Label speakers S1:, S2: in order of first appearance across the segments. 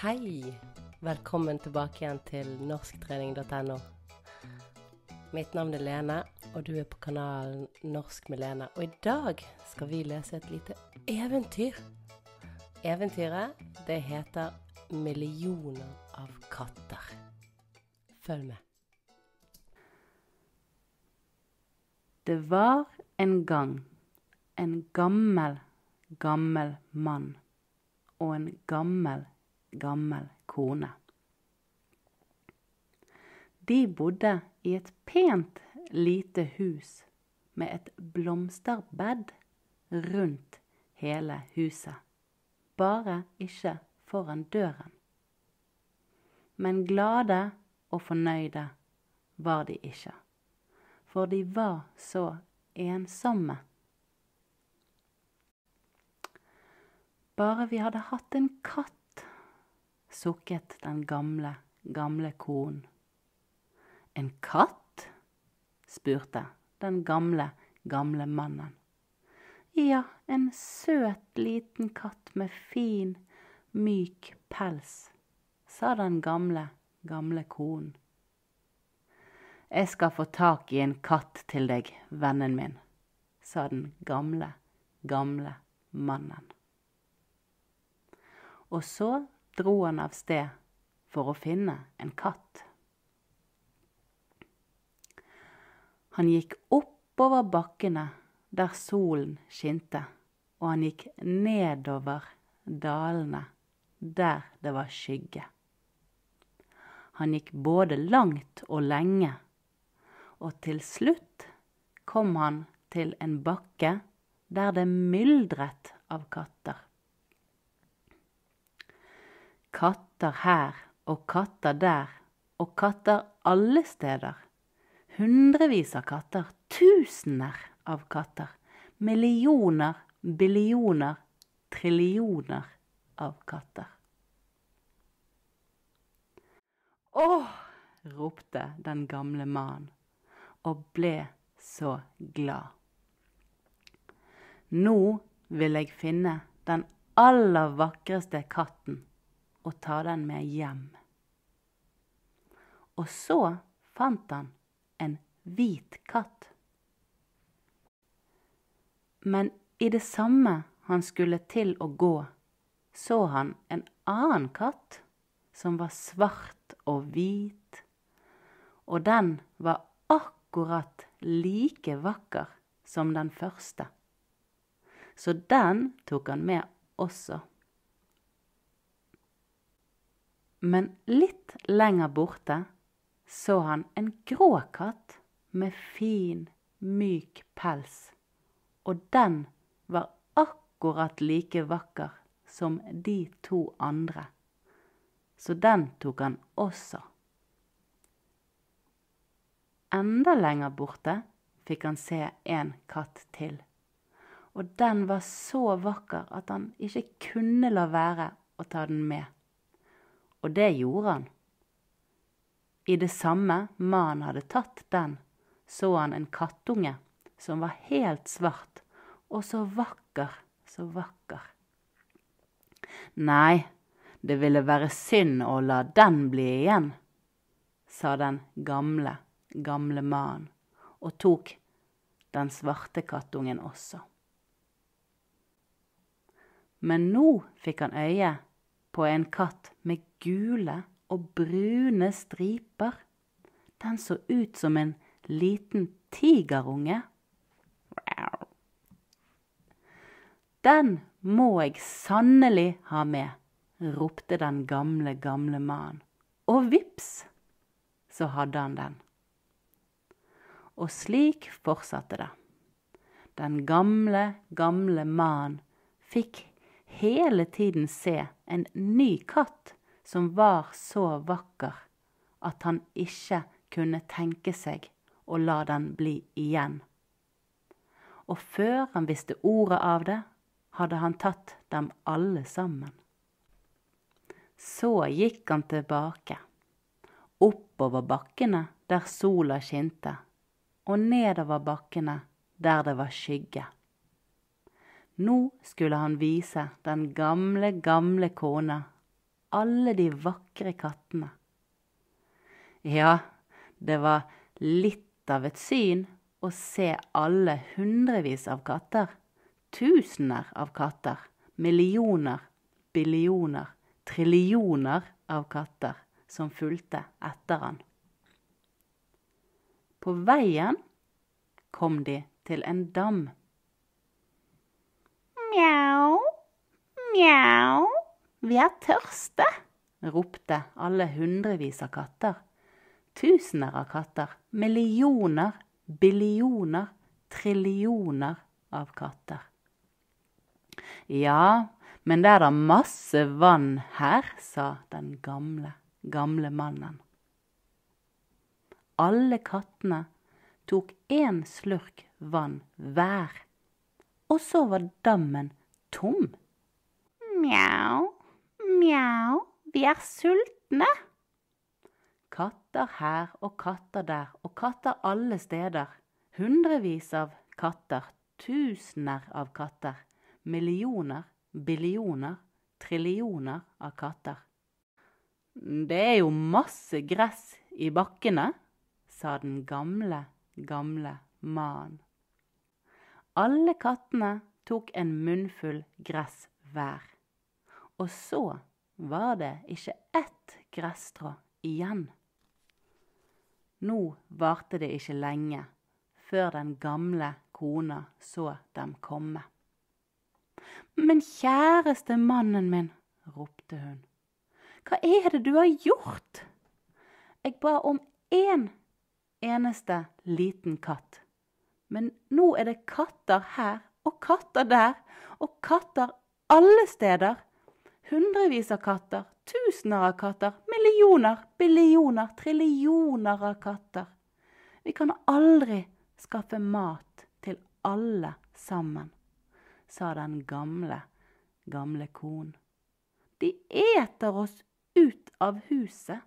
S1: Hei! Velkommen tilbake igjen til norsktrening.no. Mitt navn er Lene, og du er på kanalen Norsk med Lene. Og i dag skal vi lese et lite eventyr. Eventyret, det heter 'Millioner av katter'. Følg med.
S2: Det var en gang en gammel, gammel mann og en gammel, gammel kone. De bodde i et pent lite hus med et blomsterbed rundt hele huset, bare ikke foran døren. Men glade og fornøyde var de ikke, for de var så ensomme. Bare vi hadde hatt en katt, sukket den gamle, gamle konen. En katt? spurte den gamle, gamle mannen. Ja, en søt liten katt med fin, myk pels, sa den gamle, gamle konen. Jeg skal få tak i en katt til deg, vennen min, sa den gamle, gamle mannen. Og så dro han av sted for å finne en katt. Han gikk oppover bakkene der solen skinte, og han gikk nedover dalene der det var skygge. Han gikk både langt og lenge, og til slutt kom han til en bakke der det myldret av katter. Katter her og katter der, og katter alle steder. Hundrevis av katter, tusener av katter. Millioner, billioner, trillioner av katter. Åh! ropte den gamle mannen og ble så glad. Nå vil jeg finne den aller vakreste katten og ta den med hjem. Og så fant han en hvit katt. Men i det samme han skulle til å gå, så han en annen katt som var svart og hvit, og den var akkurat like vakker som den første. Så den tok han med også. Men litt lenger borte så han en grå katt med fin, myk pels, og den var akkurat like vakker som de to andre, så den tok han også. Enda lenger borte fikk han se en katt til, og den var så vakker at han ikke kunne la være å ta den med. Og det gjorde han. I det samme mannen hadde tatt den, så han en kattunge som var helt svart og så vakker, så vakker. Nei, det ville være synd å la den bli igjen, sa den gamle, gamle mannen og tok den svarte kattungen også. Men nå fikk han øye på en katt med gule og brune striper. Den så ut som en liten tigerunge. Den må jeg sannelig ha med, ropte den gamle, gamle mannen. Og vips, så hadde han den. Og slik fortsatte det. Den gamle, gamle mannen fikk hele tiden se en ny katt som var så vakker at han ikke kunne tenke seg å la den bli igjen. Og før han visste ordet av det, hadde han tatt dem alle sammen. Så gikk han tilbake, oppover bakkene der sola skinte, og nedover bakkene der det var skygge. Nå skulle han vise den gamle, gamle kona alle de vakre kattene. Ja, det var litt av et syn å se alle hundrevis av katter, tusener av katter, millioner, billioner, trillioner av katter som fulgte etter han. På veien kom de til en dam. Mjau, mjau, vi er tørste, ropte alle hundrevis av katter. Tusener av katter, millioner, billioner, trillioner av katter. Ja, men det er da masse vann her, sa den gamle, gamle mannen. Alle kattene tok én slurk vann hver, og så var dammen tom. Mjau, mjau, vi er sultne. Katter her og katter der og katter alle steder. Hundrevis av katter, tusener av katter, millioner, billioner, trillioner av katter. Det er jo masse gress i bakkene, sa den gamle, gamle mannen. Alle kattene tok en munnfull gress hver, og så var det ikke ett gresstrå igjen. Nå varte det ikke lenge før den gamle kona så dem komme. Men kjæreste mannen min, ropte hun, hva er det du har gjort? Jeg ba om én eneste liten katt, men nå er det katter her og katter der og katter alle steder. Hundrevis av katter, tusener av katter, millioner, billioner, trillioner av katter. Vi kan aldri skaffe mat til alle sammen, sa den gamle, gamle konen. De eter oss ut av huset.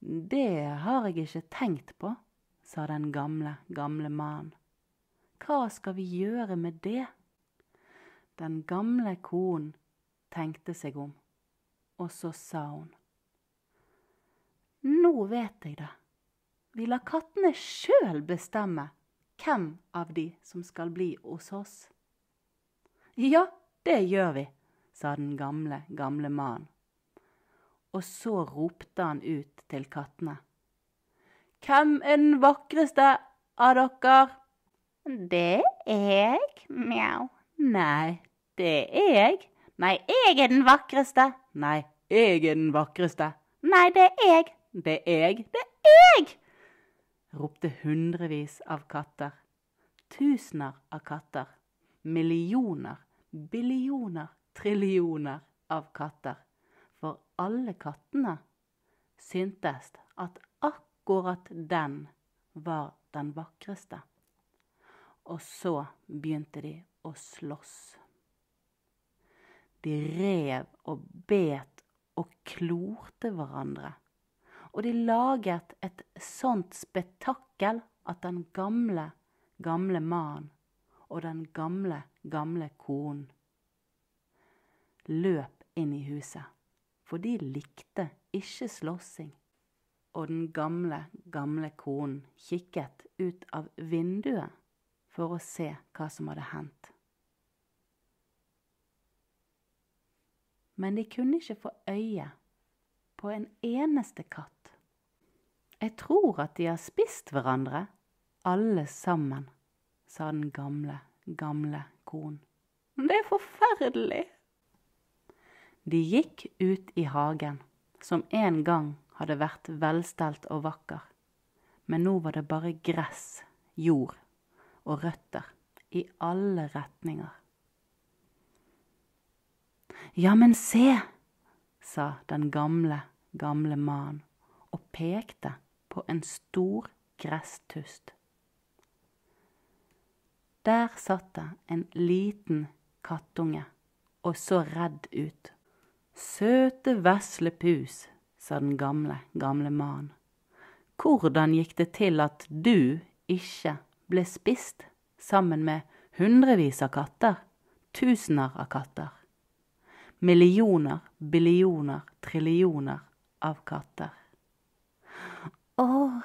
S2: Det har jeg ikke tenkt på, sa den gamle, gamle mannen. Hva skal vi gjøre med det? Den gamle konen tenkte seg om, og så sa hun. Nå vet jeg det. Vi lar kattene sjøl bestemme hvem av de som skal bli hos oss. Ja, det gjør vi, sa den gamle, gamle mannen. Og så ropte han ut til kattene. Hvem er den vakreste av dere? Det er jeg, mjau. Nei, det er jeg. Nei, jeg er den vakreste. Nei, jeg er den vakreste. Nei, det er jeg. Det er jeg. Det er jeg! ropte hundrevis av katter. Tusener av katter. Millioner, billioner, trillioner av katter. For alle kattene syntes at akkurat den var den vakreste. Og så begynte de å slåss. De rev og bet og klorte hverandre. Og de laget et sånt spetakkel at den gamle, gamle mannen og den gamle, gamle konen løp inn i huset, for de likte ikke slåssing. Og den gamle, gamle konen kikket ut av vinduet for å se hva som hadde hendt. Men de kunne ikke få øye på en eneste katt. Jeg tror at de har spist hverandre, alle sammen, sa den gamle, gamle konen. Det er forferdelig. De gikk ut i hagen, som en gang hadde vært velstelt og vakker, men nå var det bare gress, jord og røtter i alle retninger. Ja, men se, sa den gamle, gamle mannen og pekte på en stor gresstust. Der satt det en liten kattunge og så redd ut. Søte, vesle pus, sa den gamle, gamle mannen. Hvordan gikk det til at du ikke ble spist sammen med hundrevis av katter, tusener av katter? millioner, billioner, trillioner av katter. Å,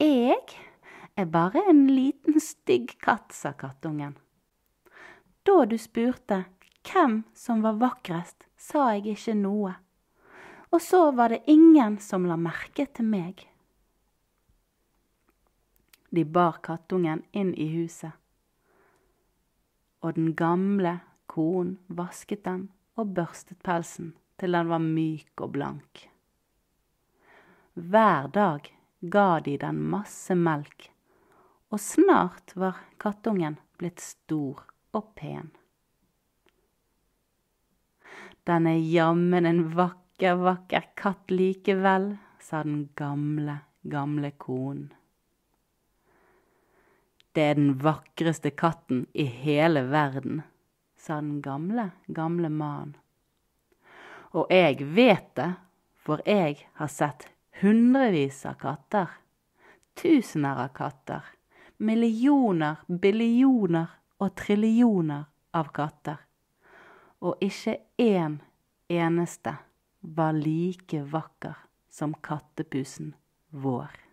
S2: jeg er bare en liten stygg katt, sa kattungen. Da du spurte hvem som var vakrest, sa jeg ikke noe, og så var det ingen som la merke til meg. De bar kattungen inn i huset, og den gamle konen vasket den og børstet pelsen til den var myk og blank. Hver dag ga de den masse melk, og snart var kattungen blitt stor og pen. Den er jammen en vakker, vakker katt likevel, sa den gamle, gamle konen. Det er den vakreste katten i hele verden, sa den gamle, gamle mannen. Og jeg vet det, for jeg har sett hundrevis av katter, tusener av katter, millioner, billioner og trillioner av katter og ikke én eneste var like vakker som kattepusen vår.